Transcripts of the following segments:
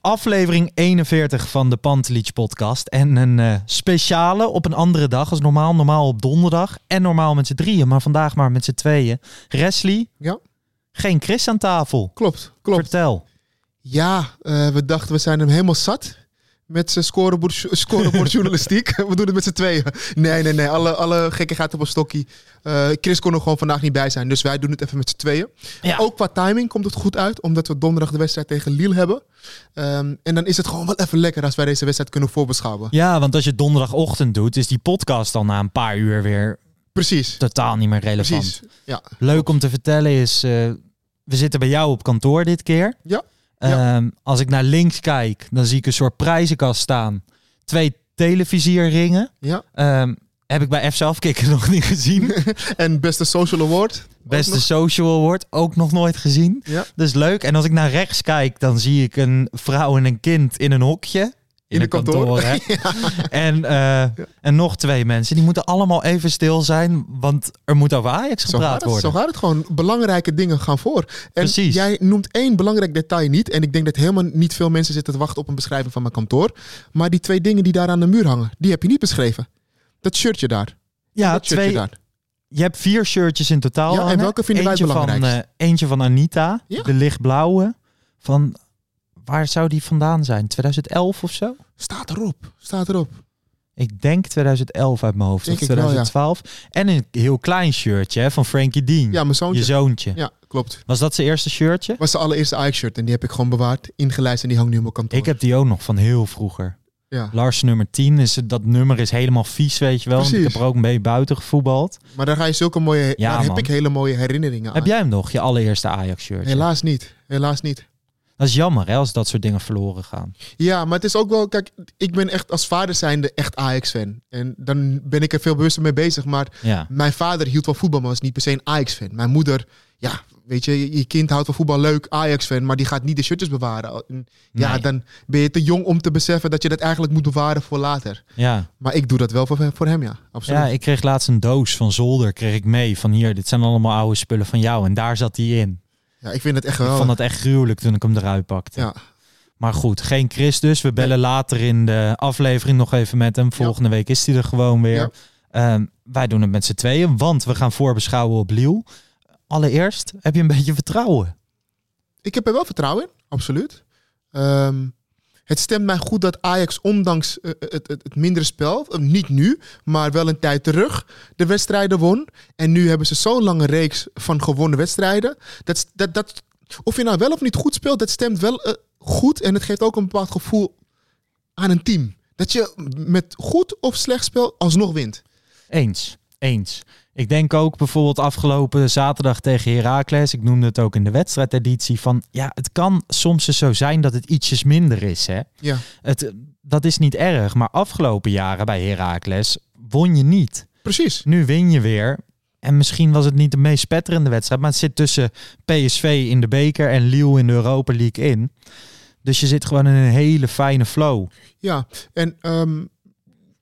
aflevering 41 van de Pantelich podcast. En een eh, speciale op een andere dag als normaal. Normaal op donderdag en normaal met z'n drieën, maar vandaag maar met z'n tweeën. Wesley, Ja, geen Chris aan tafel. klopt. klopt. Vertel. Ja, eh, we dachten we zijn hem helemaal zat met zijn scorebord, scorebordjournalistiek. we doen het met z'n tweeën. Nee, nee, nee. Alle, alle gekkigheid op een stokkie. Eh, Chris kon er gewoon vandaag niet bij zijn, dus wij doen het even met z'n tweeën. Ja. Ook qua timing komt het goed uit, omdat we donderdag de wedstrijd tegen Lille hebben. Ehm, en dan is het gewoon wel even lekker als wij deze wedstrijd kunnen voorbeschouwen. Ja, want als je donderdagochtend doet, is die podcast al na een paar uur weer Precies. totaal niet meer relevant. Precies. Ja. Leuk om te vertellen is, eh, we zitten bij jou op kantoor dit keer. Ja. Ja. Ehm, als ik naar links kijk, dan zie ik een soort prijzenkast staan. Twee televisierringen. ja. Ehm, heb ik bij F zelf kicken nog niet gezien. En beste social award. Beste social award ook nog nooit gezien. Ja. Dus leuk. En als ik naar rechts kijk, dan zie ik een vrouw en een kind in een hokje. In, de kantoor. en, eh, en nog twee mensen. Die moeten allemaal even stil zijn, want er moet over Ajax gepraat het, worden. zo gaat het gewoon. Belangrijke dingen gaan voor. En Precies. jij noemt één belangrijk detail niet. En ik denk dat helemaal niet veel mensen zitten te wachten op een beschrijving van mijn kantoor. Maar die twee dingen die daar aan de muur hangen, die heb je niet beschreven. Dat shirtje daar. ja, dat twee, daar. Je hebt vier shirtjes in totaal. Ja, en welke vinden wij het eentje van, belangrijkst? eh, eentje van Anita, de lichtblauwe. Van, waar zou die vandaan zijn? 2011 of zo? Staat erop. Staat erop. Ik denk 2011 uit mijn hoofd. Denk of ik wel, ja. 2012. En een heel klein shirtje hè, van Frankie Dean. Ja, mijn zoontje. je zoontje. Ja, klopt. Was dat zijn eerste shirtje? Was de allereerste Ajax-shirt. En die heb ik gewoon bewaard, ingelijst en die hangt nu op mijn kantoor. Ik heb die ook nog van heel vroeger. Ja. Lars nummer 10. Is, dat nummer is helemaal vies, weet je wel. Ik heb er ook mee buiten gevoetbald. Maar daar ga je zulke mooie... Ja, daar heb ik hele mooie herinneringen aan. Heb jij hem nog, je allereerste Ajax shirtje? Helaas niet. Helaas niet. Dat is jammer hè, als dat soort dingen verloren gaan. Ja, maar het is ook wel, kijk, ik ben echt als vader zijnde echt Ajax-fan. En dan ben ik er veel bewuster mee bezig. Maar Ja. mijn vader hield van voetbal, maar was niet per se een Ajax-fan. Mijn moeder, ja, weet je, je- kind houdt van voetbal leuk, Ajax-fan, maar die gaat niet de shirtjes bewaren. En Ja, Nee. dan ben je te jong om te beseffen dat je dat eigenlijk moet bewaren voor later. Ja. Maar ik doe dat wel voor, voor hem, ja. Absoluut. ja, ik kreeg laatst een doos van Zolder kreeg ik mee. Van hier, dit zijn allemaal oude spullen van jou. En daar zat die in. Ja, ik vind het echt Ik geweldig. vond het echt gruwelijk toen ik hem eruit pakte. Ja. Maar goed, geen Chris dus. We bellen later in de aflevering nog even met hem. Volgende week is hij er gewoon weer. Ja. Ehm, wij doen het met z'n tweeën, want we gaan voorbeschouwen op Liel. Allereerst, heb je een beetje vertrouwen? Ik heb er wel vertrouwen in, absoluut. Ehm, het stemt mij goed dat Ajax, ondanks eh, het, het, het mindere spel, eh, niet nu, maar wel een tijd terug, de wedstrijden won. En nu hebben ze zo'n lange reeks van gewonnen wedstrijden. Dat, dat, dat, of je nou wel of niet goed speelt, dat stemt wel eh, goed. En het geeft ook een bepaald gevoel aan een team. Dat je met goed of slecht spel alsnog wint. Eens, eens. Ik denk ook bijvoorbeeld afgelopen zaterdag tegen Heracles. Ik noemde het ook in de wedstrijdeditie van... Ja, het kan soms eens zo zijn dat het ietsjes minder is, hè? Ja, Het, dat is niet erg, maar afgelopen jaren bij Heracles won je niet. precies. Nu win je weer. En misschien was het niet de meest spetterende wedstrijd, maar het zit tussen PSV in de beker en Lille in de Europa League in. Dus je zit gewoon in een hele fijne flow. Ja, en ehm,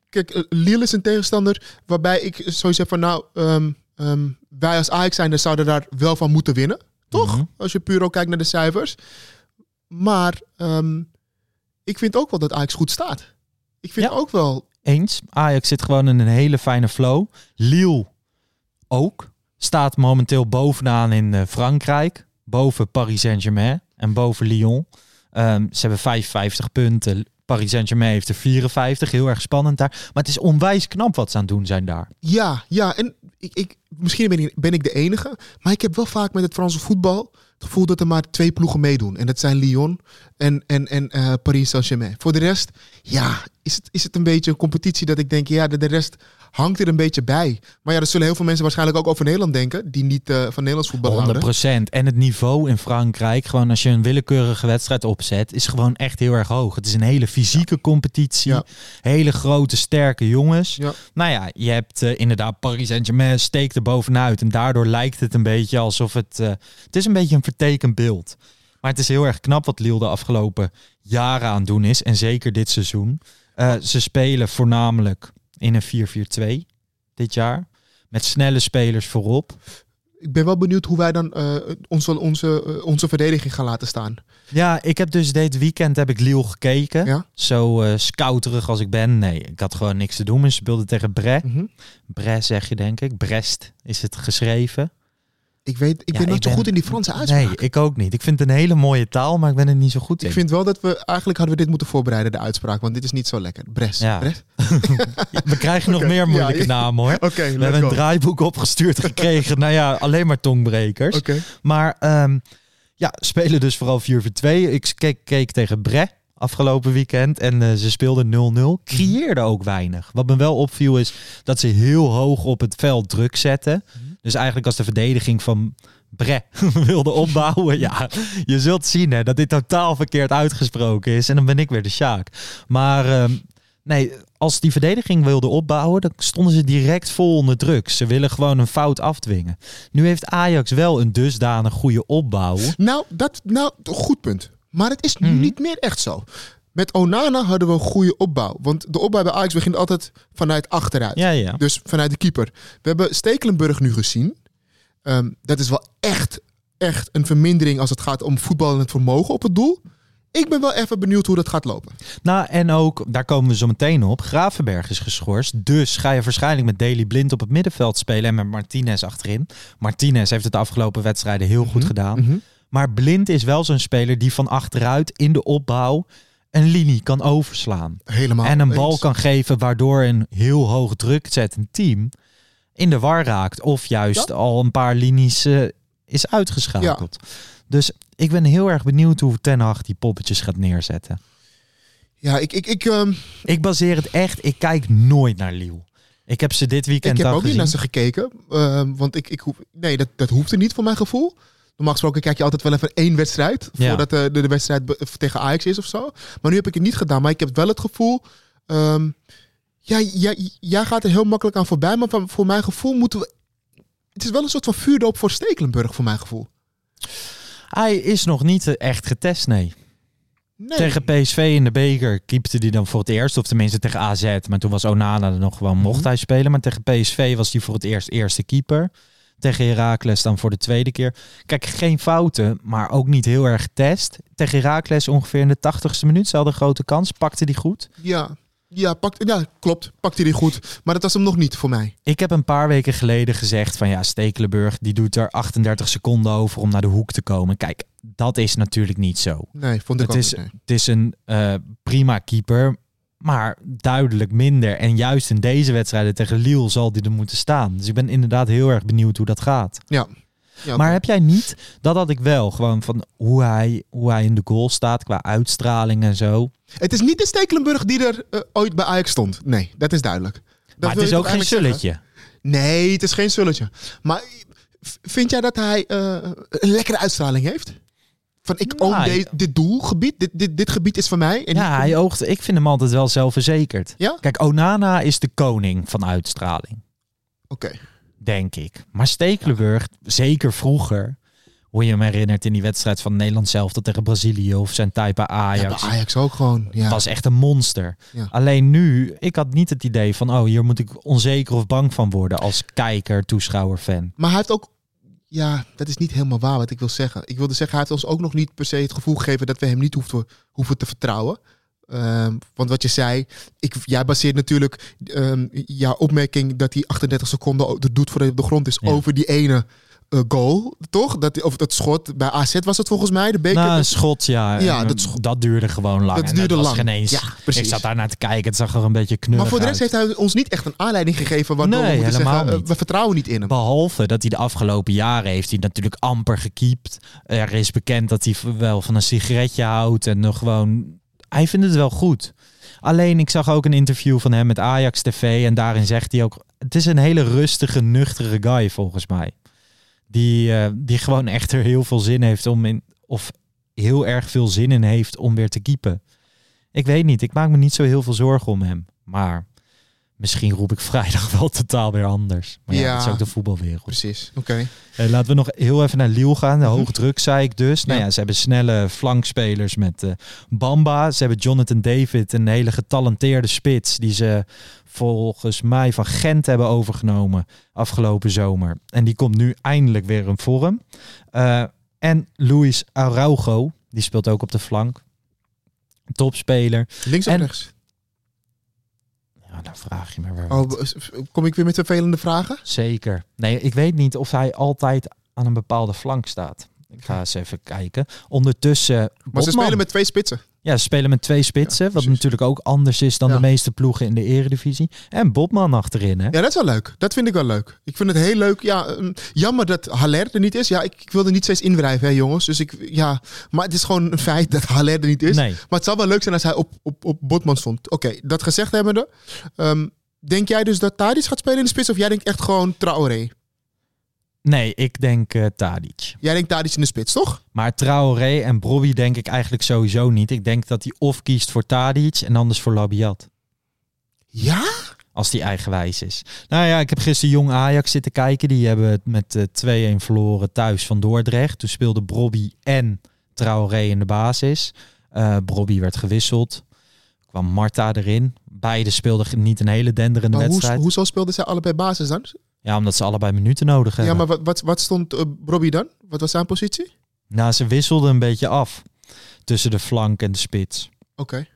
kijk, eh, Lille is een tegenstander waarbij ik zoiets heb van, nou, ehm, ehm, wij als Ajax zijn, zouden daar wel van moeten winnen. Toch? Mhm. Als je puur ook kijkt naar de cijfers. Maar ehm, ik vind ook wel dat Ajax goed staat. Ik vind Ja. ook wel, Eens. Ajax zit gewoon in een hele fijne flow. Lille ook. Staat momenteel bovenaan in eh, Frankrijk. Boven Paris Saint-Germain en boven Lyon. Ze hebben 55 punten. Paris Saint-Germain heeft er 54. Heel erg spannend daar. Maar het is onwijs knap wat ze aan het doen zijn daar. Ja, ja. En ik, ik, misschien ben ik, ben ik de enige. Maar ik heb wel vaak met het Franse voetbal het gevoel dat er maar twee ploegen meedoen. En dat zijn Lyon en, en, en eh, Paris Saint-Germain. Voor de rest, ja, is het, is het een beetje een competitie dat ik denk, ja, de, de rest hangt er een beetje bij. Maar ja, er zullen heel veel mensen waarschijnlijk ook over Nederland denken, die niet eh, van Nederlands voetbal 100 houden. procent. En het niveau in Frankrijk, gewoon als je een willekeurige wedstrijd opzet, is gewoon echt heel erg hoog. Het is een hele fysieke competitie. Ja. Hele grote, sterke jongens. Ja. Nou ja, je hebt eh, inderdaad Paris Saint-Germain steekt er bovenuit. En daardoor lijkt het een beetje alsof het... eh, het is een beetje een vertekend beeld. Maar het is heel erg knap wat Lille de afgelopen jaren aan het doen is. En zeker dit seizoen. Ze spelen voornamelijk in een 4-4-2 dit jaar. Met snelle spelers voorop. Ik ben wel benieuwd hoe wij dan eh, onze, onze, eh, onze verdediging gaan laten staan. Ja, ik heb dus dit weekend heb ik Lille gekeken. Ja? Zo eh scouterig als ik ben. Nee, ik had gewoon niks te doen. Ze speelden tegen Bre. Mhm. Bre zeg je denk ik. Brest is het geschreven. Ik weet, ik Ja, ben niet zo goed in die Franse uitspraak. Nee, ik ook niet. Ik vind het een hele mooie taal, maar ik ben er niet zo goed in. Ik vind wel dat we eigenlijk hadden we dit moeten voorbereiden, de uitspraak, want dit is niet zo lekker. Brest. Ja. Brest? We krijgen nog meer moeilijke ja, namen hoor. We hebben een go. draaiboek opgestuurd gekregen. nou ja, alleen maar tongbrekers. Maar ehm, ja, spelen dus vooral 4 voor 2. Ik keek, keek tegen Bre afgelopen weekend en eh, ze speelden 0-0. Creëerden ook weinig. Wat me wel opviel is dat ze heel hoog op het veld druk zetten. Dus eigenlijk als de verdediging van Bre wilde opbouwen. Ja, je zult zien hè, dat dit totaal verkeerd uitgesproken is. En dan ben ik weer de Sjaak. Maar ehm, nee, als die verdediging wilde opbouwen, dan stonden ze direct vol onder druk. Ze willen gewoon een fout afdwingen. Nu heeft Ajax wel een dusdanig goede opbouw. Nou, dat, nou, goed punt. Maar het is nu Mhm. niet meer echt zo. Met Onana hadden we een goede opbouw. Want de opbouw bij Ajax begint altijd vanuit achteruit. Ja, ja. Dus vanuit de keeper. We hebben Stekelenburg nu gezien. Ehm, dat is wel echt, echt een vermindering als het gaat om voetbal en het vermogen op het doel. Ik ben wel even benieuwd hoe dat gaat lopen. Nou, en ook, daar komen we zo meteen op. Gravenberg is geschorst. Dus ga je waarschijnlijk met Daley Blind op het middenveld spelen en met Martinez achterin. Martinez heeft het de afgelopen wedstrijden heel goed gedaan. Mhm. Maar Blind is wel zo'n speler die van achteruit in de opbouw een linie kan overslaan. Helemaal. en een bal eens. kan geven waardoor een heel hoog druk zettend team in de war raakt. Of juist al een paar linies eh, is uitgeschakeld. Dus ik ben heel erg benieuwd hoe Ten Hag die poppetjes gaat neerzetten. Ja, ik, ik, ik, ehm, Ik baseer het echt, ik kijk nooit naar Lille. Ik heb ze dit weekend ik heb al ook niet naar ze gekeken. ehm, want ik, ik hoef, nee, dat, dat hoefde niet voor mijn gevoel. Normaal gesproken kijk je altijd wel even één wedstrijd. Voordat de, de, de wedstrijd tegen Ajax is of zo. Maar nu heb ik het niet gedaan. Maar ik heb wel het gevoel. ehm, ja, jij, jij gaat er heel makkelijk aan voorbij. Maar van, voor mijn gevoel moeten we. Het is wel een soort van vuurdoop voor Stekelenburg, voor mijn gevoel. Hij is nog niet eh, echt getest, nee. Nee. Tegen PSV in de beker keepte hij dan voor het eerst. Of tenminste tegen AZ. Maar toen was Onana er nog gewoon, Mhm. mocht hij spelen. Maar tegen PSV was hij voor het eerst eerste keeper. Tegen Heracles dan voor de tweede keer. Kijk, geen fouten, maar ook niet heel erg getest. Tegen Heracles ongeveer in de tachtigste minuut. Ze hadden grote kans. Pakte die goed. Ja, ja, pakt, ja, klopt. Pakt hij die goed. Maar dat was hem nog niet voor mij. Ik heb een paar weken geleden gezegd van ja, Stekelenburg die doet er 38 seconden over om naar de hoek te komen. Kijk, dat is natuurlijk niet zo. Nee, vond ik Het ook is, niet. het is een eh, prima keeper, maar duidelijk minder. En juist in deze wedstrijden tegen Lille zal die er moeten staan. Dus ik ben inderdaad heel erg benieuwd hoe dat gaat. Ja. ja Maar heb jij niet, dat had ik wel, gewoon van hoe hij, hoe hij in de goal staat qua uitstraling en zo. Het is niet de Stekelenburg die er eh, ooit bij Ajax stond. Nee, dat is duidelijk. Dat maar het is ook geen zeggen? sulletje. Nee, het is geen sulletje. Maar vind jij dat hij eh, een lekkere uitstraling heeft? Van ik Nou, own de- dit doelgebied, dit, dit, dit gebied is van mij. En Ja, hij oogt, ik vind hem altijd wel zelfverzekerd. Ja? Kijk, Onana is de koning van uitstraling. Oké. denk ik. Maar Stekelenburg, zeker vroeger, hoe je hem herinnert in die wedstrijd van Nederland zelf tot tegen Brazilië of zijn tijd bij Ja, Ajax. Ajax ook gewoon. Ja. was echt een monster. Ja. Alleen nu, ik had niet het idee van, oh, hier moet ik onzeker of bang van worden als kijker, toeschouwer, fan. Maar hij heeft ook... Ja, dat is niet helemaal waar wat ik wil zeggen. Ik wilde zeggen, hij heeft ons ook nog niet per se het gevoel gegeven dat we hem niet hoeven, hoeven te vertrouwen. Ehm, want wat je zei, ik, jij baseert natuurlijk ehm, jouw opmerking dat hij 38 seconden doet voordat hij op de grond is Ja. over die ene eh, goal, toch? Dat, of dat schot bij AZ was het volgens mij, de beker. Nou, een schot, ja. Ja, dat eh, dat duurde gewoon lang. Dat En duurde was lang. Geen eens. Ja, precies. Ik zat daar naar te kijken. Het zag er een beetje knullig maar voor de rest uit. heeft hij ons niet echt een aanleiding gegeven Nee, we moeten zeggen, eh, niet. we vertrouwen niet in hem. Behalve dat hij de afgelopen jaren heeft hij natuurlijk amper gekiept. Er is bekend dat hij wel van een sigaretje houdt en nog gewoon. Hij vindt het wel goed. Alleen ik zag ook een interview van hem met Ajax TV en daarin zegt hij ook: het is een hele rustige, nuchtere guy volgens mij. Die, eh, die gewoon echt er heel veel zin heeft om in of heel erg veel zin in heeft om weer te keepen. Ik weet niet, ik maak me niet zo heel veel zorgen om hem, maar. Misschien roep ik vrijdag wel totaal weer anders. Maar ja, Ja. dat is ook de voetbalwereld. Precies, oké. Eh, laten we nog heel even naar Lille gaan. De hoge druk zei ik dus. Nou Ja. ja, ze hebben snelle flankspelers met eh, Bamba. Ze hebben Jonathan David, een hele getalenteerde spits. Die ze volgens mij van Gent hebben overgenomen afgelopen zomer. En die komt nu eindelijk weer in vorm. Eh, en Luis Araujo, die speelt ook op de flank. Topspeler. Links of En- rechts? Ja, dan vraag je me weer. Oh, wat. kom ik weer met vervelende vragen? Zeker. Nee, ik weet niet of hij altijd aan een bepaalde flank staat. Ik ga eens even kijken. Ondertussen. Maar ze Botman. spelen met twee spitsen. Ja, ze spelen met twee spitsen. Ja, wat natuurlijk ook anders is dan Ja. de meeste ploegen in de eredivisie. En Bobman achterin, hè? Ja, dat is wel leuk. Dat vind ik wel leuk. Ik vind het heel leuk. Ja, ehm, jammer dat Haller er niet is. Ja, ik, ik wil er niet steeds inwrijven, hè, jongens. Dus ik, ja, maar het is gewoon een feit dat Haller er niet is. Nee. Maar het zou wel leuk zijn als hij op, op, op Botman stond. Oké, dat gezegd hebbende. ehm denk jij dus dat Tadic gaat spelen in de spits? Of jij denkt echt gewoon Traoré? Nee, ik denk eh Tadic. Jij denkt Tadic in de spits, toch? Maar Traoré en Brobby denk ik eigenlijk sowieso niet. Ik denk dat hij of kiest voor Tadic en anders voor Labiat. Ja? Als die eigenwijs is. Nou ja, ik heb gisteren Jong Ajax zitten kijken. Die hebben het met eh 2-1 verloren thuis van Dordrecht. Toen speelden Brobby en Traoré in de basis. Eh Brobby werd gewisseld. Kwam Marta erin. Beide speelden niet een hele denderende Maar hoe, wedstrijd. hoezo speelden zij allebei basis dan? Ja, omdat ze allebei minuten nodig hebben. Ja, maar wat, wat, wat stond uh, Robbie dan? Wat was zijn positie? Nou, ze wisselden een beetje af tussen de flank en de spits. Oké.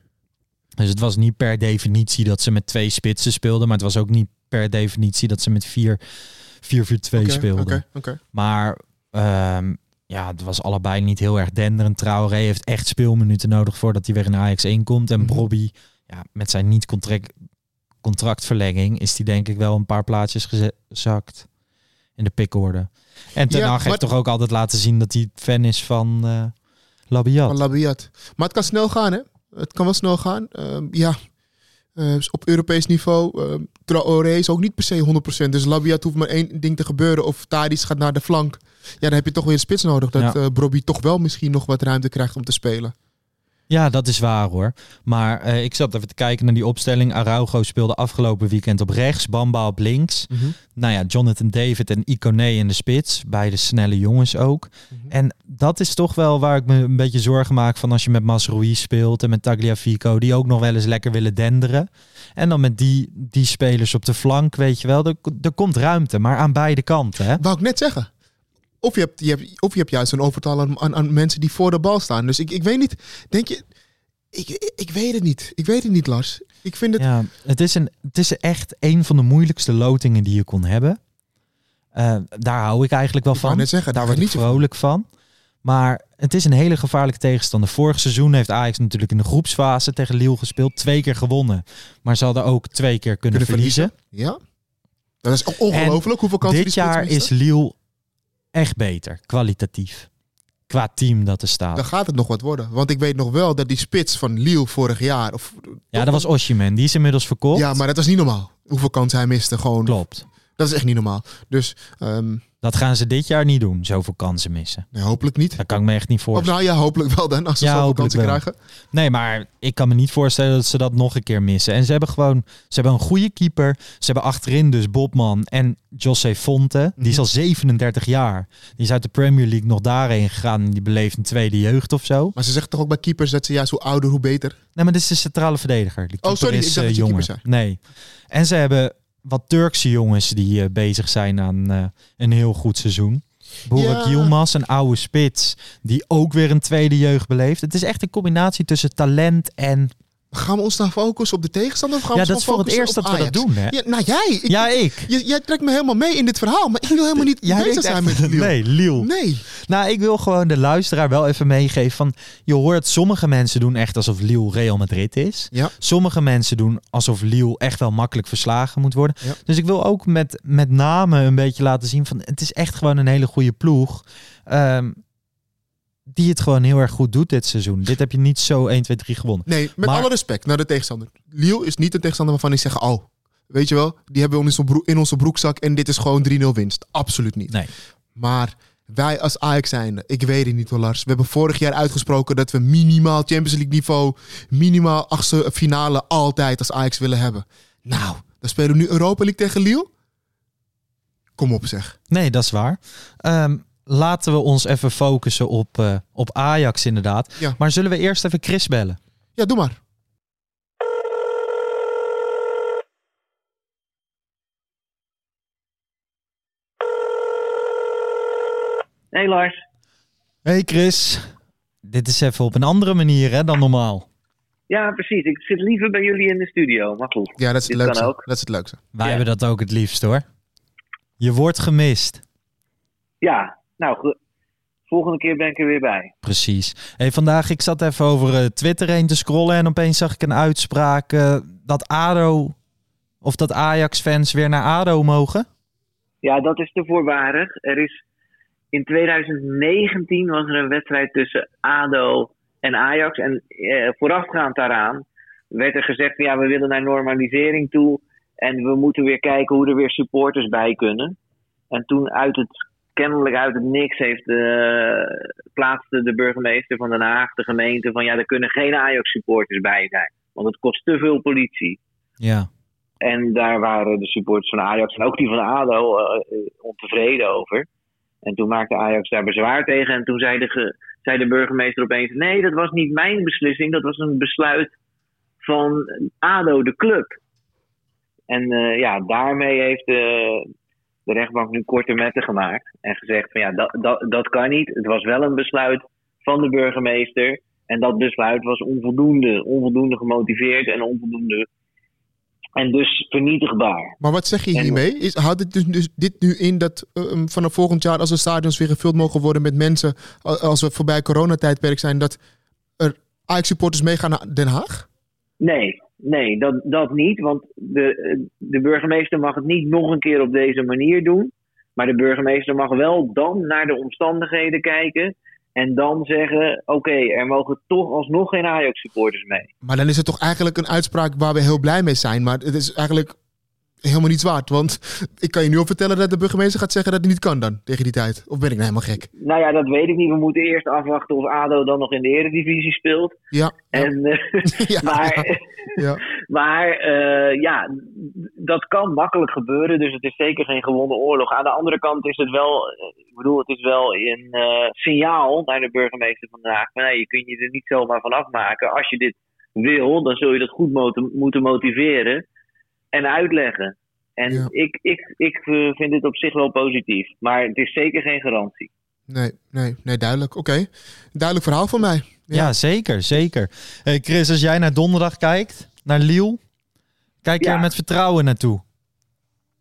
Dus het was niet per definitie dat ze met twee spitsen speelden. Maar het was ook niet per definitie dat ze met 4-4-2 Oké, speelden. Oké, oké. Maar ehm, ja, het was allebei niet heel erg denderend. Traoré heeft echt speelminuten nodig voordat hij weer in Ajax 1 komt. En. Brobby, ja, met zijn niet-contract contractverlenging is die denk ik wel een paar plaatsjes gezakt in de pikorde. En Ten Ja, Hag heeft maar- toch ook altijd laten zien dat hij fan is van eh Labiat. Van Labiat. Maar het kan snel gaan, hè? Het kan wel snel gaan. Ehm, ja, Eh, op Europees niveau. Uh, Traoré is ook niet per se 100%. Dus Labiat hoeft maar één ding te gebeuren. Of Tadic gaat naar de flank. Ja, dan heb je toch weer een spits nodig. Dat Ja. eh Brobby toch wel misschien nog wat ruimte krijgt om te spelen. Ja, dat is waar hoor. Maar eh, ik zat even te kijken naar die opstelling. Araujo speelde afgelopen weekend op rechts, Bamba op links. Nou ja, Jonathan David en Icone in de spits. Beide snelle jongens ook. En dat is toch wel waar ik me een beetje zorgen maak van als je met Masrui speelt en met Tagliafico, die ook nog wel eens lekker willen denderen. En dan met die, die spelers op de flank, weet je wel, er, er komt ruimte, maar aan beide kanten. Hè? Wou ik net zeggen. Of je hebt, je hebt, of je hebt juist een overtal aan, aan, aan mensen die voor de bal staan. Dus ik, ik weet niet. Denk je. Ik, ik, weet het niet. Ik weet het niet, Lars. Ik vind het. Ja, het is, een, het is echt een van de moeilijkste lotingen die je kon hebben. Eh, daar hou ik eigenlijk wel Ik van. net zeggen, daar word ik van. vrolijk van. Maar het is een hele gevaarlijke tegenstander. Vorig seizoen heeft Ajax natuurlijk in de groepsfase tegen Lille gespeeld. Twee keer gewonnen. Maar ze hadden ook twee keer kunnen, Kunnen verliezen. Ja. Dat is ongelooflijk hoeveel kansen Dit jaar is Lille echt beter, kwalitatief. Qua team dat er staat. Dan gaat het nog wat worden. Want ik weet nog wel dat die spits van Lille vorig jaar. Of, Ja, dat was Oshiman. Die is inmiddels verkocht. Ja, maar dat was niet normaal. Hoeveel kansen hij miste. Gewoon. Klopt. Dat is echt niet normaal. Dus ehm, Dat gaan ze dit jaar niet doen, zoveel kansen missen. nee, hopelijk niet. Dat kan ik me echt niet Of voorstellen. nou ja, hopelijk wel dan. Als ze Ja, zoveel kansen wel. krijgen. Nee, maar ik kan me niet voorstellen dat ze dat nog een keer missen. En ze hebben gewoon, ze hebben een goede keeper. Ze hebben achterin dus Bobman en José Fonte. Die is Mhm. al 37 jaar. Die is uit de Premier League nog daarheen gegaan. En die beleeft een tweede jeugd of zo. Maar ze zeggen toch ook bij keepers dat ze juist hoe ouder, hoe beter. Nee, maar dit is de centrale verdediger. De Oh, sorry, is, ik dacht eh, dat je jonger. Nee. En ze hebben wat Turkse jongens die eh, bezig zijn aan eh, een heel goed seizoen. Burak Ja. Yilmaz, een oude spits, die ook weer een tweede jeugd beleeft. Het is echt een combinatie tussen talent en Gaan we ons dan focussen op de tegenstander? Of gaan Ja, dat is voor het eerst dat we dat doen, hè? Ja, nou, jij. Ik- Ja, ik. J- jij trekt me helemaal mee in dit verhaal, maar ik wil helemaal niet Jij bezig zijn met Lille. Nee, Lille. Nee. Nou, ik wil gewoon de luisteraar wel even meegeven van... Je hoort sommige mensen doen echt alsof Lille Real Madrid is. Ja. Sommige mensen doen alsof Lille echt wel makkelijk verslagen moet worden. Ja. Dus ik wil ook met, met name een beetje laten zien van... Het is echt gewoon een hele goede ploeg. ehm, die het gewoon heel erg goed doet dit seizoen. Dit heb je niet zo 1, 2, 3 gewonnen. Nee, met Maar- alle respect naar de tegenstander. Lille is niet een tegenstander waarvan ik zeg, oh, weet je wel, die hebben we in onze, broek, in onze broekzak en dit is gewoon 3-0 winst. Absoluut niet. Nee. Maar wij als Ajax zijn, ik weet het niet hoor Lars. We hebben vorig jaar uitgesproken dat we minimaal Champions League niveau, minimaal achtste finale altijd als Ajax willen hebben. Nou, dan spelen we nu Europa League tegen Lille. Kom op zeg. Nee, dat is waar. Ehm, laten we ons even focussen op, eh, op Ajax inderdaad. Ja. Maar zullen we eerst even Chris bellen? Ja, doe maar. Hey Lars. Hey Chris. Dit is even op een andere manier hè, dan normaal. Ja, precies. Ik zit liever bij jullie in de studio. Maar goed. Ja, dat is het leukste. ook. Dat is het leukste. Wij Ja. hebben dat ook het liefst hoor. Je wordt gemist. Ja, nou, ge- volgende keer ben ik er weer bij. Precies. Hey, vandaag, ik zat even over eh, Twitter heen te scrollen en opeens zag ik een uitspraak eh, dat ADO of dat Ajax-fans weer naar ADO mogen. Ja, dat is te voorbarig. Er is in 2019 was er een wedstrijd tussen ADO en Ajax. En eh, voorafgaand daaraan werd er gezegd: ja, we willen naar normalisering toe. En we moeten weer kijken hoe er weer supporters bij kunnen. En toen uit het, kennelijk uit het niks heeft eh, plaatste de burgemeester van Den Haag, de gemeente, van ja, er kunnen geen Ajax supporters bij zijn. Want het kost te veel politie. Ja. En daar waren de supporters van Ajax en ook die van ADO eh, ontevreden over. En toen maakte Ajax daar bezwaar tegen. En toen zei de, zei de burgemeester opeens: Nee, dat was niet mijn beslissing. Dat was een besluit van ADO, de club. En eh, ja, daarmee heeft de, de rechtbank nu korte metten gemaakt. En gezegd: van ja, dat, dat, dat kan niet. Het was wel een besluit van de burgemeester. En dat besluit was onvoldoende. Onvoldoende gemotiveerd en onvoldoende. En dus vernietigbaar. Maar wat zeg je hiermee? Is, houdt dit, dus, dus dit nu in dat eh, um, vanaf volgend jaar, als de stadions weer gevuld mogen worden met mensen, als we voorbij coronatijdperk zijn, dat er Ajax-supporters meegaan naar Den Haag? Nee, nee, dat, dat niet. Want de, de burgemeester mag het niet nog een keer op deze manier doen. Maar de burgemeester mag wel dan naar de omstandigheden kijken. En dan zeggen: oké, er mogen toch alsnog geen Ajax-supporters mee. Maar dan is het toch eigenlijk een uitspraak waar we heel blij mee zijn. Maar het is eigenlijk helemaal niets waard. Want ik kan je nu al vertellen dat de burgemeester gaat zeggen dat het niet kan dan, tegen die tijd. Of ben ik nou helemaal gek? Nou ja, dat weet ik niet. We moeten eerst afwachten of Ado dan nog in de Eredivisie speelt. Ja, ja, En, eh, ja, maar ja. Maar eh, ja, dat kan makkelijk gebeuren. Dus het is zeker geen gewonnen oorlog. Aan de andere kant is het wel, eh, ik bedoel, het is wel een signaal naar de burgemeester van Den Haag. Van, nee, je kunt je er niet zomaar van afmaken. Als je dit wil, dan zul je dat goed moeten motiveren en uitleggen. En Ja. ik, ik, ik eh, vind dit op zich wel positief. Maar het is zeker geen garantie. Nee, nee, nee, duidelijk. Oké. Duidelijk verhaal van mij. Ja, zeker, zeker. Hey Chris, als jij naar donderdag kijkt, naar Lille, kijk je Ja. er met vertrouwen naartoe.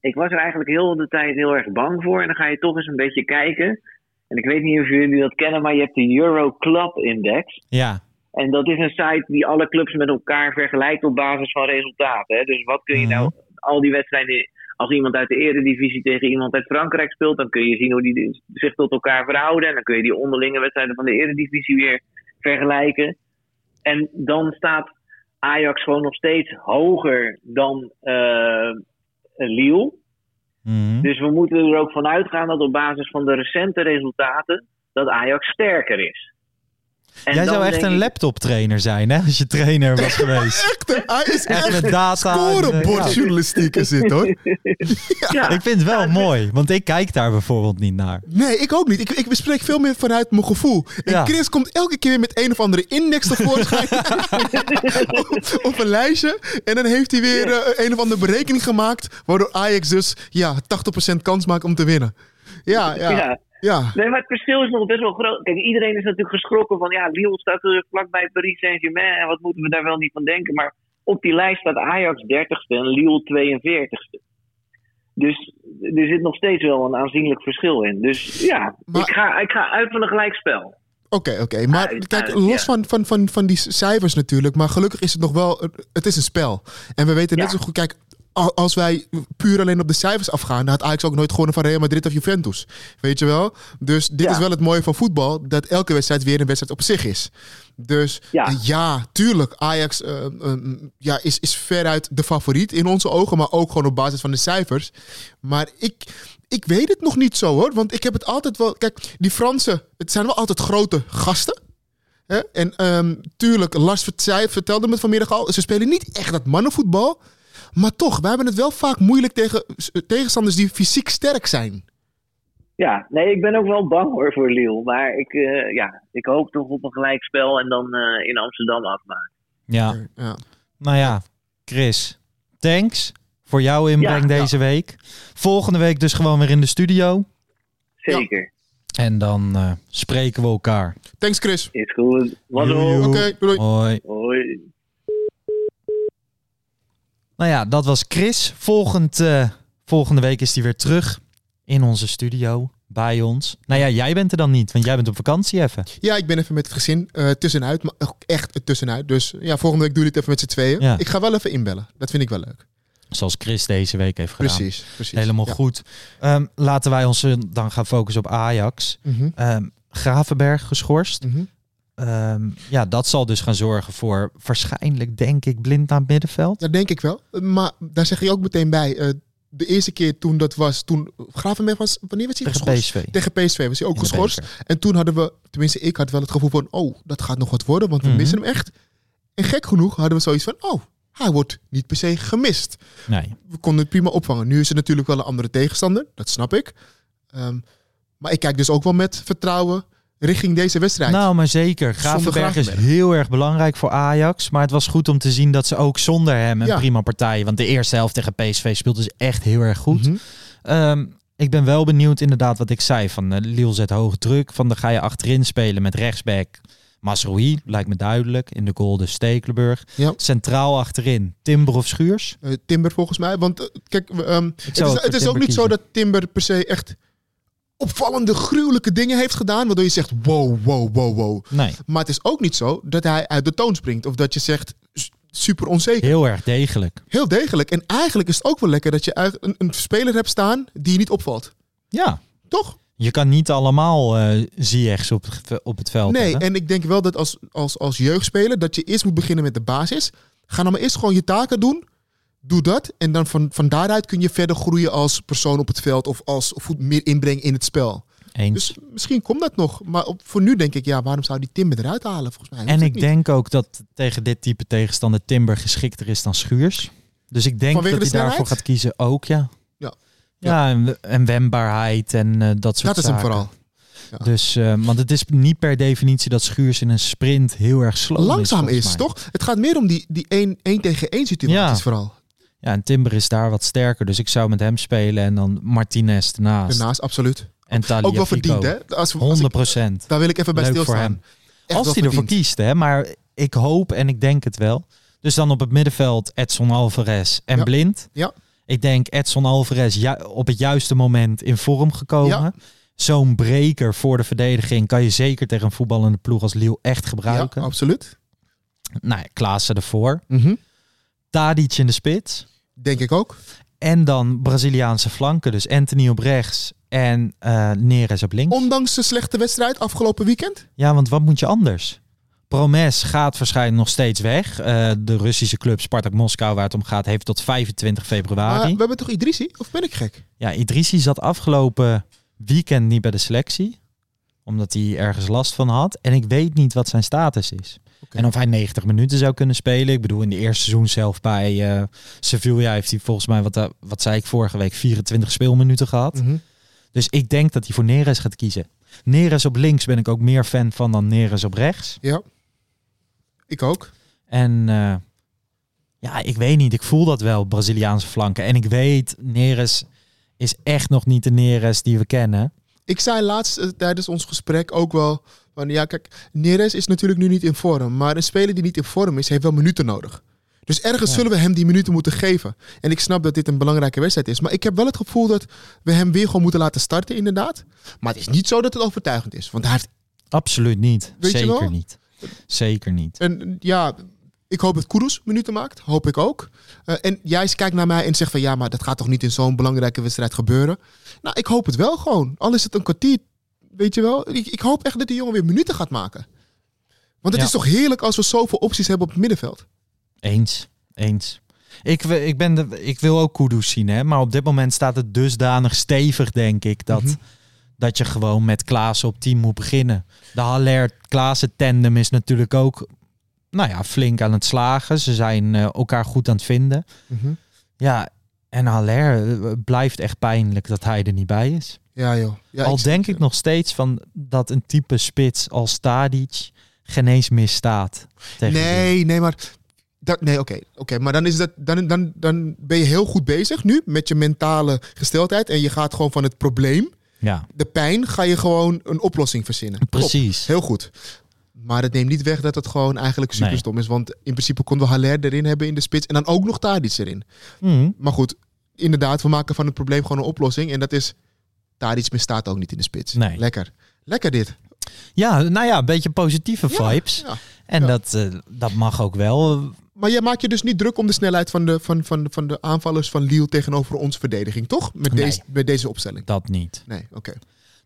ik was er eigenlijk heel de tijd heel erg bang voor. En dan ga je toch eens een beetje kijken. En ik weet niet of jullie dat kennen, maar je hebt de Euro Club Index. Ja, En dat is een site die alle clubs met elkaar vergelijkt op basis van resultaten. Hè? Dus wat kun je nou, al die wedstrijden, als iemand uit de Eredivisie tegen iemand uit Frankrijk speelt, dan kun je zien hoe die zich tot elkaar verhouden. En dan kun je die onderlinge wedstrijden van de Eredivisie weer vergelijken. En dan staat Ajax gewoon nog steeds hoger dan eh Lille. Mhm. Dus we moeten er ook van uitgaan dat op basis van de recente resultaten dat Ajax sterker is. En jij zou echt een ik- laptop-trainer zijn, hè? Als je trainer was geweest. Echt, hij is Echt echt met data. scorebordjournalistiek is dit hoor. Ja, Ik vind het wel mooi, want ik kijk daar bijvoorbeeld niet naar. Nee, ik ook niet. Ik, ik bespreek veel meer vanuit mijn gevoel. En Ja. Chris komt elke keer weer met een of andere index tevoorschijn. of, of een lijstje. En dan heeft hij weer eh, een of andere berekening gemaakt. Waardoor Ajax dus ja, 80% kans maakt om te winnen. Ja, ja. Ja. Nee, maar het verschil is nog best wel groot. Kijk, iedereen is natuurlijk geschrokken van ja, Lille staat er vlakbij Paris Saint-Germain en wat moeten we daar wel niet van denken. Maar op die lijst staat Ajax 30ste en Lille 42ste. Dus er zit nog steeds wel een aanzienlijk verschil in. Dus ja, Maar- ik, ga, ik ga uit van een gelijkspel. Oké, oké. Maar Uit, kijk, uit, los ja. van, van, van, van die cijfers natuurlijk. Maar gelukkig is het nog wel... Het is een spel. En we weten net Ja. zo goed... Kijk, als wij puur alleen op de cijfers afgaan... dan had Ajax ook nooit gewonnen van Real Madrid of Juventus. Weet je wel? Dus dit Ja. is wel het mooie van voetbal. Dat elke wedstrijd weer een wedstrijd op zich is. Dus Ja. tuurlijk. Ajax eh, eh, ja, is, is veruit de favoriet in onze ogen. Maar ook gewoon op basis van de cijfers. Maar ik, ik weet het nog niet zo hoor. Want ik heb het altijd wel... Kijk, die Fransen... Het zijn wel altijd grote gasten. Hè? En ehm, tuurlijk, Lars vertelde me het vanmiddag al. Ze spelen niet echt dat mannenvoetbal. Maar toch, wij hebben het wel vaak moeilijk tegen s- tegenstanders die fysiek sterk zijn. Ja, nee, ik ben ook wel bang hoor voor Lille. Maar ik, eh, ja, ik hoop toch op een gelijkspel en dan eh, in Amsterdam afmaken. Ja, Ja. nou ja, Chris, thanks voor jouw inbreng Ja. deze week. Volgende week dus gewoon weer in de studio. Zeker. En dan eh, spreken we elkaar. Thanks Chris. Is goed. Oké, doei, doei. Hoi. Hoi. Nou ja, dat was Chris. Volgend, eh, volgende week is hij weer terug in onze studio bij ons. Nou ja, jij bent er dan niet, want jij bent op vakantie even. Ja, ik ben even met het gezin eh, tussenuit. Maar echt tussenuit. Dus ja, volgende week doe je het even met z'n tweeën. Ja. Ik ga wel even inbellen. Dat vind ik wel leuk. Zoals Chris deze week heeft gedaan. Precies, precies. Helemaal Ja. goed. Ehm, laten wij ons eh, dan gaan focussen op Ajax. Ehm, Gravenberg geschorst. mhm. Ehm, ja, dat zal dus gaan zorgen voor waarschijnlijk, denk ik, blind naar het middenveld. Dat denk ik wel. Maar daar zeg je ook meteen bij. eh, de eerste keer toen dat was, toen Gravenberg was, wanneer was hij Tegen geschorst? PSV. Tegen PSV was hij ook In geschorst. En toen hadden we, tenminste ik had wel het gevoel van, oh, dat gaat nog wat worden, want we Mhm. missen hem echt. En gek genoeg hadden we zoiets van, oh, hij wordt niet per se gemist. Nee. We konden het prima opvangen. Nu is het natuurlijk wel een andere tegenstander, dat snap ik. Ehm, maar ik kijk dus ook wel met vertrouwen richting deze wedstrijd. Nou, maar zeker. Gravenberg is heel erg belangrijk voor Ajax. Maar het was goed om te zien dat ze ook zonder hem een Ja. prima partij... Want de eerste helft tegen PSV speelde ze echt heel erg goed. Mhm. Ehm, ik ben wel benieuwd inderdaad wat ik zei. Van uh, Lille zet hoge druk. Van dan ga je achterin spelen met rechtsback. Masrohi, lijkt me duidelijk. In de goal de Stekelenburg. Ja. Centraal achterin Timber of Schuurs. Eh, Timber volgens mij. Want eh, kijk, ehm, het is, ook het voor is ook Timber niet zo dat Timber per se echt opvallende, gruwelijke dingen heeft gedaan. Waardoor je zegt, wow, wow, wow, wow. Nee, Maar het is ook niet zo dat hij uit de toon springt. Of dat je zegt, super onzeker. heel erg degelijk. Heel degelijk. En eigenlijk is het ook wel lekker dat je een, een speler hebt staan die je niet opvalt. Ja, Toch? je kan niet allemaal eh Ziyechs op, het- op het veld Nee, hebben. en ik denk wel dat als, als, als jeugdspeler dat je eerst moet beginnen met de basis. Ga dan maar eerst gewoon je taken doen. Doe dat. En dan van, van daaruit kun je verder groeien als persoon op het veld of als voet meer inbreng in het spel. Eens. Dus misschien komt dat nog. Maar op, voor nu denk ik, ja, waarom zou die Timber eruit halen? Volgens mij. En ik niet. denk ook dat tegen dit type tegenstander Timber geschikter is dan Schuurs. Dus ik denk Vanwege dat de hij daarvoor gaat kiezen ook, ja. Ja. Ja, en, en wendbaarheid en eh, dat soort Dat is hem zaken. vooral. Ja. Dus, eh, want het is niet per definitie dat Schuurs in een sprint heel erg slow Langzaam is. toch? Het gaat meer om die, die 1 één tegen één situaties Ja. vooral. Ja, en Timber is daar wat sterker. Dus ik zou met hem spelen en dan Martinez ernaast. Daarnaast, absoluut. En Talia Ook wel verdiend, hè? Als, als 100 ik, procent. daar wil ik even bij Leuk voor stilstaan. hem. Echt Als hij ervoor kiest, hè. Maar ik hoop en ik denk het wel. Dus dan op het middenveld Edson Alvarez en Ja. Blind. Ja. Ik denk Edson Alvarez op het juiste moment in vorm gekomen. Ja. Zo'n breker voor de verdediging kan je zeker tegen een voetballende ploeg als Lille echt Ja, gebruiken. absoluut. nou ja, Klaassen ervoor. Mhm. Tadic in de spits. Denk ik ook. En dan Braziliaanse flanken. Dus Anthony op rechts en eh Neres op links. Ondanks de slechte wedstrijd afgelopen weekend. Ja, want wat moet je anders? Promes gaat waarschijnlijk nog steeds weg. Eh, de Russische club Spartak Moskou, waar het om gaat, heeft tot 25 Maar februari. we hebben toch Idrissi? Of ben ik gek? Ja, Idrissi zat afgelopen weekend niet bij de selectie. Omdat hij ergens last van had. En ik weet niet wat zijn status is. En of hij 90 minuten zou kunnen spelen. Ik bedoel, in de eerste seizoen zelf bij eh Sevilla heeft hij volgens mij, wat, eh, wat zei ik vorige week, 24 speelminuten gehad. Mhm. Dus ik denk dat hij voor Neres gaat kiezen. Neres op links ben ik ook meer fan van dan Neres op rechts. Ja. Ik ook. En eh, ja, ik weet niet. Ik voel dat wel, Braziliaanse flanken. En ik weet, Neres is echt nog niet de Neres die we kennen. Ik zei laatst tijdens ons gesprek ook wel... Van, ja, kijk, Neres is natuurlijk nu niet in vorm. Maar een speler die niet in vorm is, heeft wel minuten nodig. Dus ergens Ja. zullen we hem die minuten moeten geven. En ik snap dat dit een belangrijke wedstrijd is. Maar ik heb wel het gevoel dat we hem weer gewoon moeten laten starten, inderdaad. Maar het is niet zo dat het overtuigend is. Want hij heeft... Absoluut niet. Weet je Zeker niet. Zeker niet. En ja, ik hoop dat Kudus minuten maakt. Hoop ik ook. Eh, en jij kijkt naar mij en zegt van... Ja, maar dat gaat toch niet in zo'n belangrijke wedstrijd gebeuren? Nou, ik hoop het wel gewoon. Al is het een kwartier, weet je wel. Ik, ik hoop echt dat die jongen weer minuten gaat maken. Want het Ja. is toch heerlijk als we zoveel opties hebben op het middenveld. Eens. Eens. Ik, ik, ben de, ik wil ook Kudus zien, hè? maar op dit moment staat het dusdanig stevig, denk ik, dat, Mhm. dat je gewoon met Klaassen op 10 moet beginnen. De Haller-Klaassen tandem is natuurlijk ook nou ja, flink aan het slagen. Ze zijn eh, elkaar goed aan het vinden. Ja, en Haller eh, blijft echt pijnlijk dat hij er niet bij is. Ja, joh. Ja, Al ik- denk ik nog steeds van dat een type spits als Tadic geen eens misstaat. tegen Nee, nee, maar... Dat, nee, oké. oké, maar dan, is dat, dan, dan, dan ben je heel goed bezig nu met je mentale gesteldheid. En je gaat gewoon van het probleem, Ja, de pijn, ga je gewoon een oplossing verzinnen. Top. precies. Heel goed. Maar het neemt niet weg dat het gewoon eigenlijk super Nee. stom is. Want in principe konden we Haller erin hebben in de spits. En dan ook nog Tadic erin. Mhm. Maar goed, inderdaad, we maken van het probleem gewoon een oplossing. En dat is, Tadic misstaat ook niet in de spits. Nee. Lekker. Lekker dit. Ja, nou ja, een beetje positieve vibes. ja. En ja. dat, eh, dat mag ook wel. Maar jij maakt je dus niet druk om de snelheid van de, van, van, van de aanvallers van Lille tegenover onze verdediging, toch? Met, Nee. deze, met deze opstelling. Dat niet. Nee, oké.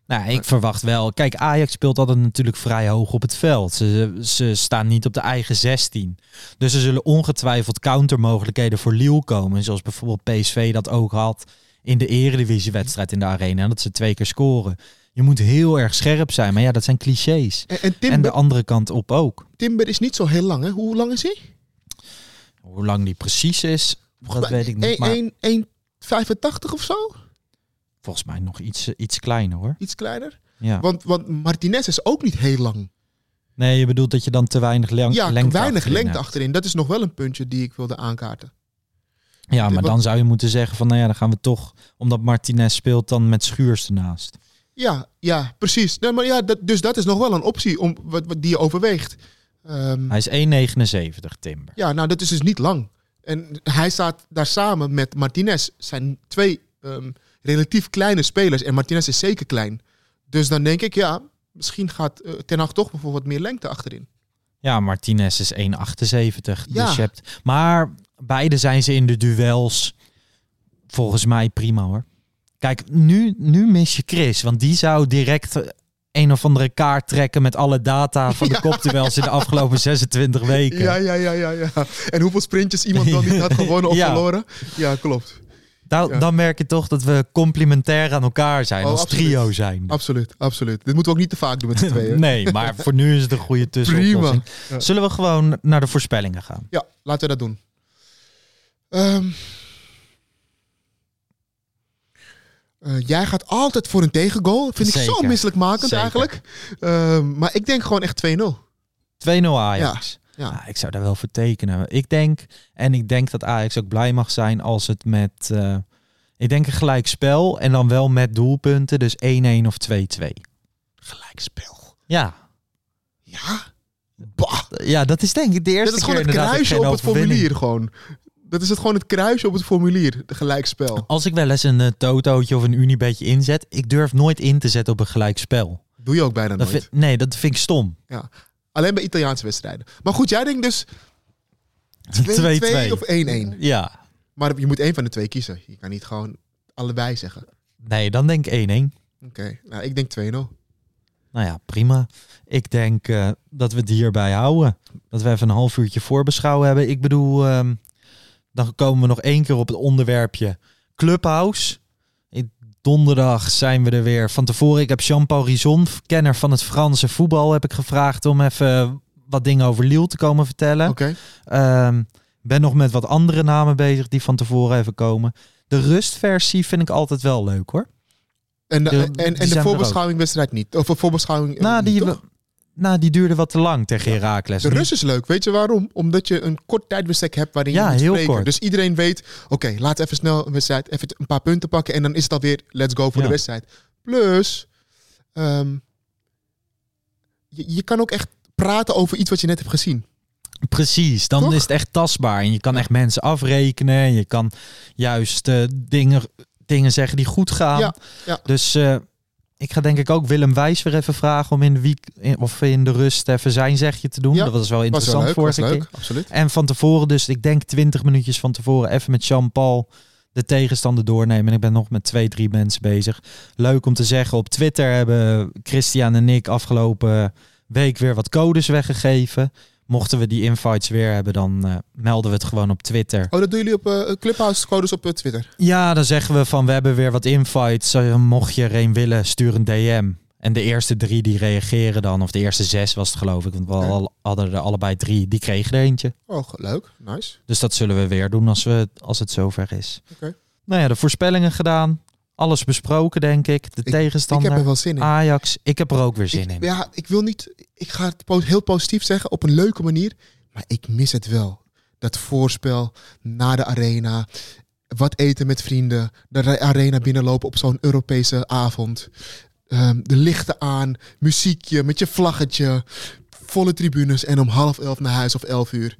Nou, ik verwacht wel. Kijk, Ajax speelt altijd natuurlijk vrij hoog op het veld. Ze, ze staan niet op de eigen 16. Dus er zullen ongetwijfeld countermogelijkheden voor Lille komen. Zoals bijvoorbeeld PSV dat ook had in de eredivisiewedstrijd in de arena. Dat ze twee keer scoren. Je moet heel erg scherp zijn. Maar ja, dat zijn clichés. En, en En de andere kant op ook. Timber is niet zo heel lang, hè? Hoe lang is hij? Hoe lang die precies is, dat weet ik niet. Maar 1,85 of zo? volgens mij nog iets, iets kleiner hoor. Iets kleiner? Ja. Want, want Martinez is ook niet heel lang. Nee, je bedoelt dat je dan te weinig lang, ja, lengte weinig achterin lengte hebt. achterin. Dat is nog wel een puntje die ik wilde aankaarten. Ja, maar dan zou je moeten zeggen van, nou ja, dan gaan we toch, omdat Martinez speelt, dan met Schuurs ernaast. Ja, ja, precies. Nee, maar ja, dat, dus dat is nog wel een optie om, wat, wat die je overweegt. Ehm, Hij is 1,79 Timber. Ja, nou, dat is dus niet lang. En hij staat daar samen met Martinez. Zijn twee ehm, relatief kleine spelers. En Martinez is zeker klein. Dus dan denk ik, ja, misschien gaat eh, Ten Hag toch bijvoorbeeld meer lengte achterin. Ja, Martinez is 1,78. Ja. Dus je hebt, maar beide zijn ze in de duels volgens mij prima hoor. Kijk, nu, nu mis je Chris, want die zou direct eh, een of andere kaart trekken met alle data van de Ja. kopduels in de afgelopen 26 weken. Ja, ja, ja, ja, ja. En hoeveel sprintjes iemand dan niet had gewonnen of Ja. verloren. Ja, klopt. Dan, Ja. dan merk je toch dat we complementair aan elkaar zijn, Oh, als absoluut. trio zijn. Absoluut, absoluut. Dit moeten we ook niet te vaak doen met z'n tweeën. Nee, maar voor nu is het een goede tussenoplossing. Prima. Zullen we gewoon naar de voorspellingen gaan? Ja, laten we dat doen. Ehm. Eh, jij gaat altijd voor een tegengoal. Vind ik zo misselijkmakend Zeker. eigenlijk. Ehm, maar ik denk gewoon echt 2-0. 2-0 Ajax. Ja. Ja, ik zou daar wel voor tekenen. Ik denk, en ik denk dat Ajax ook blij mag zijn als het met, eh, ik denk een gelijk spel en dan wel met doelpunten, dus 1-1 of 2-2. Gelijkspel. Ja. Ja? Bah. ja, dat is denk ik de eerste Dat is keer gewoon het dat ik kruisje op het formulier gewoon. Dat is het gewoon het kruisje op het formulier. De gelijkspel. Als ik wel eens een uh, totootje of een unibetje inzet, ik durf nooit in te zetten op een gelijk spel. Doe je ook bijna Dat nooit. vind- nee, dat vind ik stom. Ja. Alleen bij Italiaanse wedstrijden. Maar goed, jij denkt dus 2-2 2-2. of 1-1. Ja. Maar je moet één van de twee kiezen. Je kan niet gewoon allebei zeggen. Nee, dan denk ik 1-1. Oké, nou ik denk 2-0. Nou ja, prima. Ik denk eh, dat we het hierbij houden. Dat we even een half uurtje voorbeschouwen hebben. Ik bedoel, ehm, dan komen we nog één keer op het onderwerpje Clubhouse. In- Donderdag zijn we er weer. Van tevoren, ik heb Jean-Paul Rison, kenner van het Franse voetbal, heb ik gevraagd om even wat dingen over Lille te komen vertellen. Oké. Ehm, ben nog met wat andere namen bezig die van tevoren even komen. De rustversie vind ik altijd wel leuk hoor. En, de, De- en, en de er voorbeschouwing wedstrijd niet. Of een voorbeschouwing eh, Nou, die, toch? Nou, die duurde wat te lang tegen Heracles. De rust is leuk. Weet je waarom? Omdat je een kort tijdbestek hebt waarin Ja, je moet heel spreken. kort. Dus iedereen weet, oké, laat even snel een wedstrijd, even een paar punten pakken en dan is het alweer let's go voor Ja. de wedstrijd. Plus, ehm, je, je kan ook echt praten over iets wat je net hebt gezien. Precies, dan Toch? is het echt tastbaar. En je kan echt mensen afrekenen. En je kan juist eh, dingen, dingen zeggen die goed gaan. Ja, ja. Dus eh, ik ga denk ik ook Willem Wijs weer even vragen om in de week in- of in de rust even zijn zegje te doen. Ja, dat was wel Was interessant wel leuk, was vorige leuk, keer. absoluut. En van tevoren, dus ik denk 20 minuutjes van tevoren, even met Jean-Paul de tegenstander doornemen. En ik ben nog met twee, drie mensen bezig. Leuk om te zeggen, op Twitter hebben Christian en ik afgelopen week weer wat codes weggegeven. Mochten we die invites weer hebben, dan eh, melden we het gewoon op Twitter. Oh, dat doen jullie op eh Clubhouse codes op Twitter. Ja, dan zeggen we van we hebben weer wat invites. Mocht je er een willen, stuur een DM. En de eerste drie die reageren dan, of de eerste zes was het geloof ik, want we al- hadden er allebei drie, die kregen er eentje. Oh, leuk. Nice. Dus dat zullen we weer doen als, we, als het zover is. Oké. Nou ja, de voorspellingen gedaan. Alles besproken, denk ik. De Ik tegenstander. heb er wel zin in. Ajax. Ik heb er ook weer zin Ik, in. ja, ik wil niet. Ik ga het heel positief zeggen op een leuke manier. Maar ik mis het wel. Dat voorspel na de arena. Wat eten met vrienden. De re- arena binnenlopen op zo'n Europese avond. Ehm, de lichten aan. Muziekje met je vlaggetje. Volle tribunes. En om half elf naar huis of elf uur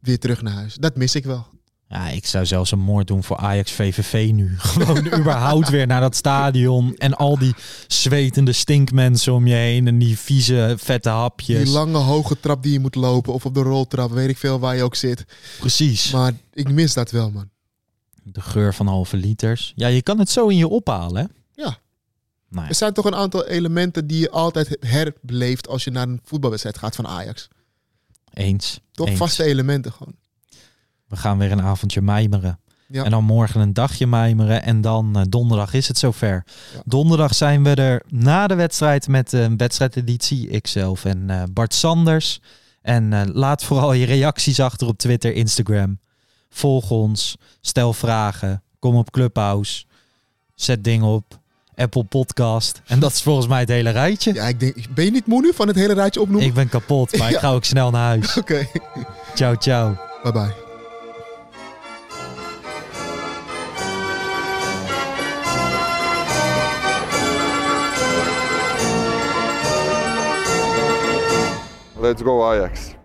weer terug naar huis. Dat mis ik wel. Ja, ik zou zelfs een moord doen voor Ajax VVV nu. Gewoon überhaupt weer naar dat stadion. En al die zwetende stinkmensen om je heen. En die vieze, vette hapjes. Die lange hoge trap die je moet lopen. Of op de roltrap. Weet ik veel waar je ook zit. Precies. Maar ik mis dat wel, man. De geur van halve liters. Ja, je kan het zo in je ophalen, hè? Ja. Nou ja, Er zijn toch een aantal elementen die je altijd herbeleeft als je naar een voetbalwedstrijd gaat van Ajax. eens. Toch eens. vaste elementen gewoon. We gaan weer een avondje mijmeren. Ja. En dan morgen een dagje mijmeren. En dan eh, donderdag is het zover. Ja. Donderdag zijn we er na de wedstrijd met een wedstrijdeditie. Ikzelf en eh, Bart Sanders. En eh, laat vooral je reacties achter op Twitter, Instagram. Volg ons. Stel vragen. Kom op Clubhouse. Zet dingen op. Apple Podcast. En dat is volgens mij het hele rijtje. Ja, ik denk, ben je niet moe nu van het hele rijtje opnoemen? Ik ben kapot, maar ik ga ook snel naar huis. Oké, Ciao, ciao. bye bye. Let's go Ajax.